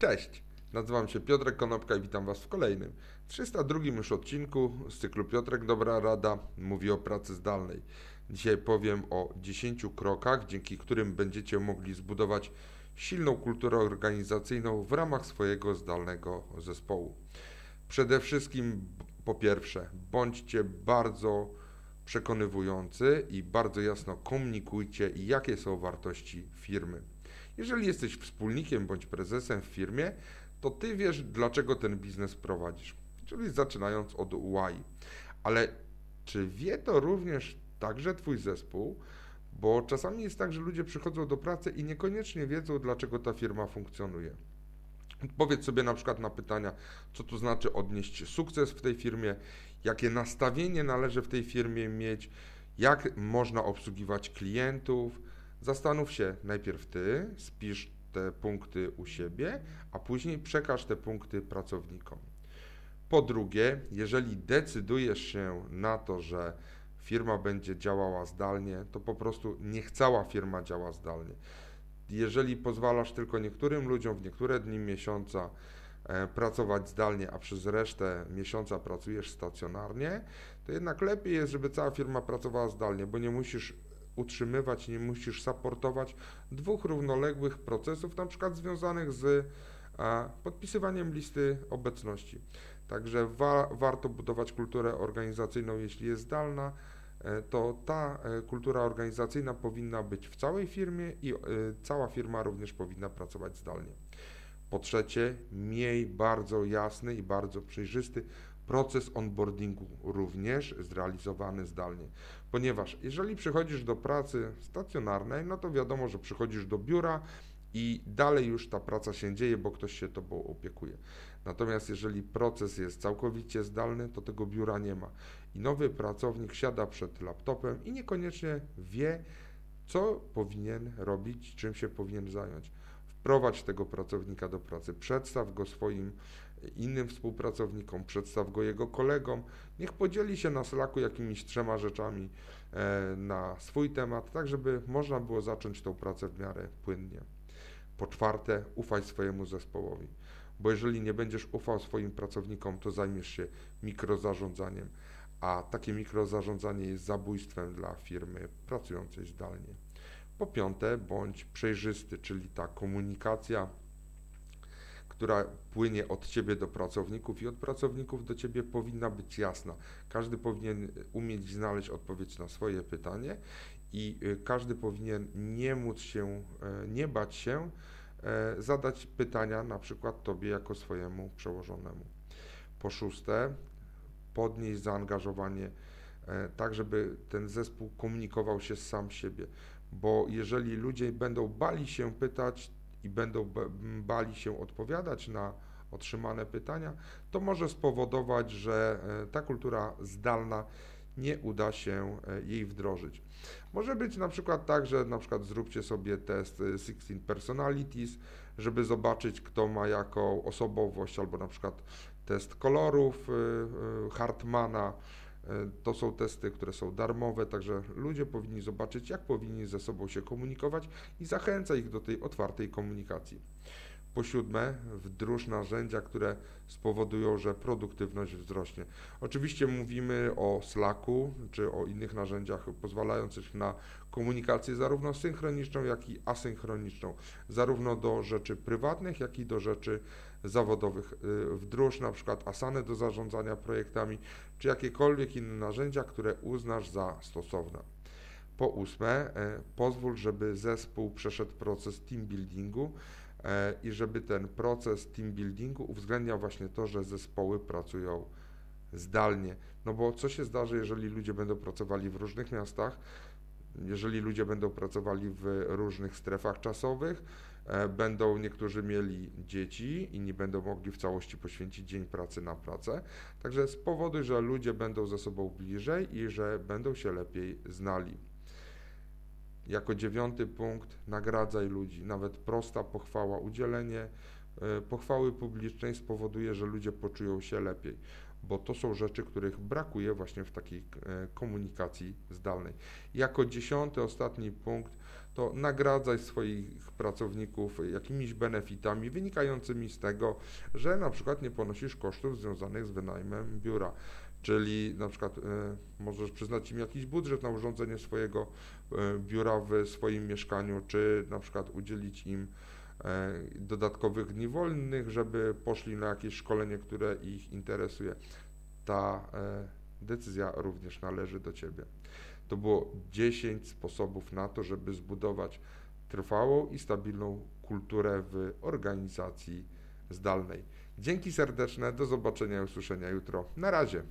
Cześć, nazywam się Piotrek Konopka i witam Was w kolejnym, 302 już odcinku z cyklu Piotrek Dobra Rada mówi o pracy zdalnej. Dzisiaj powiem o 10 krokach, dzięki którym będziecie mogli zbudować silną kulturę organizacyjną w ramach swojego zdalnego zespołu. Przede wszystkim, po pierwsze, bądźcie bardzo przekonywujący i bardzo jasno komunikujcie, jakie są wartości firmy. Jeżeli jesteś wspólnikiem bądź prezesem w firmie, to ty wiesz, dlaczego ten biznes prowadzisz. Czyli zaczynając od why. Ale czy wie to również także twój zespół? Bo czasami jest tak, że ludzie przychodzą do pracy i niekoniecznie wiedzą, dlaczego ta firma funkcjonuje. Powiedz sobie na przykład na pytania, co to znaczy odnieść sukces w tej firmie, jakie nastawienie należy w tej firmie mieć, jak można obsługiwać klientów. Zastanów się najpierw ty, spisz te punkty u siebie, a później przekaż te punkty pracownikom. Po drugie, jeżeli decydujesz się na to, że firma będzie działała zdalnie, to po prostu niech cała firma działa zdalnie. Jeżeli pozwalasz tylko niektórym ludziom w niektóre dni miesiąca e, pracować zdalnie, a przez resztę miesiąca pracujesz stacjonarnie, to jednak lepiej jest, żeby cała firma pracowała zdalnie, bo nie musisz utrzymywać, nie musisz supportować dwóch równoległych procesów, na przykład związanych z podpisywaniem listy obecności. Także wa warto budować kulturę organizacyjną, jeśli jest zdalna, e, to ta e, kultura organizacyjna powinna być w całej firmie i e, cała firma również powinna pracować zdalnie. Po trzecie, miej bardzo jasny i bardzo przejrzysty proces onboardingu również zrealizowany zdalnie. Ponieważ jeżeli przychodzisz do pracy stacjonarnej, no to wiadomo, że przychodzisz do biura i dalej już ta praca się dzieje, bo ktoś się tobą opiekuje. Natomiast jeżeli proces jest całkowicie zdalny, to tego biura nie ma. I nowy pracownik siada przed laptopem i niekoniecznie wie, co powinien robić, czym się powinien zająć. Wprowadź tego pracownika do pracy, przedstaw go swoim innym współpracownikom, przedstaw go jego kolegom, niech podzieli się na Slacku jakimiś trzema rzeczami e, na swój temat, tak żeby można było zacząć tą pracę w miarę płynnie. Po czwarte, ufaj swojemu zespołowi, bo jeżeli nie będziesz ufał swoim pracownikom, to zajmiesz się mikrozarządzaniem, a takie mikrozarządzanie jest zabójstwem dla firmy pracującej zdalnie. Po piąte, bądź przejrzysty, czyli ta komunikacja która płynie od ciebie do pracowników i od pracowników do ciebie powinna być jasna. Każdy powinien umieć znaleźć odpowiedź na swoje pytanie i y, każdy powinien nie móc się, e, nie bać się e, zadać pytania na przykład tobie jako swojemu przełożonemu. Po szóste, podnieść zaangażowanie e, tak, żeby ten zespół komunikował się sam siebie, bo jeżeli ludzie będą bali się pytać, i będą bali się odpowiadać na otrzymane pytania, to może spowodować, że e, ta kultura zdalna nie uda się e, jej wdrożyć. Może być na przykład tak, że na przykład zróbcie sobie test 16 e, Personalities, żeby zobaczyć, kto ma jaką osobowość, albo na przykład test kolorów Hartmana, to są testy, które są darmowe, także ludzie powinni zobaczyć, jak powinni ze sobą się komunikować i zachęca ich do tej otwartej komunikacji. Po siódme, wdróż narzędzia, które spowodują, że produktywność wzrośnie. Oczywiście mówimy o Slacku czy o innych narzędziach pozwalających na komunikację zarówno synchroniczną, jak i asynchroniczną, zarówno do rzeczy prywatnych, jak i do rzeczy zawodowych. Y, wdróż na przykład Asany do zarządzania projektami, czy jakiekolwiek inne narzędzia, które uznasz za stosowne. Po ósme, y, pozwól, żeby zespół przeszedł proces team buildingu y, i żeby ten proces team buildingu uwzględniał właśnie to, że zespoły pracują zdalnie. No bo co się zdarzy, jeżeli ludzie będą pracowali w różnych miastach, jeżeli ludzie będą pracowali w różnych strefach czasowych, e, będą niektórzy mieli dzieci, inni będą mogli w całości poświęcić dzień pracy na pracę. Także z powodu, że ludzie będą ze sobą bliżej i że będą się lepiej znali. Jako dziewiąty punkt, nagradzaj ludzi. Nawet prosta pochwała, udzielenie e, pochwały publicznej spowoduje, że ludzie poczują się lepiej. Bo to są rzeczy, których brakuje właśnie w takiej e, komunikacji zdalnej. Jako dziesiąty, ostatni punkt to nagradzaj swoich pracowników jakimiś benefitami wynikającymi z tego, że na przykład nie ponosisz kosztów związanych z wynajmem biura. Czyli na przykład y, możesz przyznać im jakiś budżet na urządzenie swojego y, biura w swoim mieszkaniu, czy na przykład udzielić im dodatkowych dni wolnych, żeby poszli na jakieś szkolenie, które ich interesuje. Ta decyzja również należy do Ciebie. To było 10 sposobów na to, żeby zbudować trwałą i stabilną kulturę w organizacji zdalnej. Dzięki serdeczne, do zobaczenia i usłyszenia jutro. Na razie.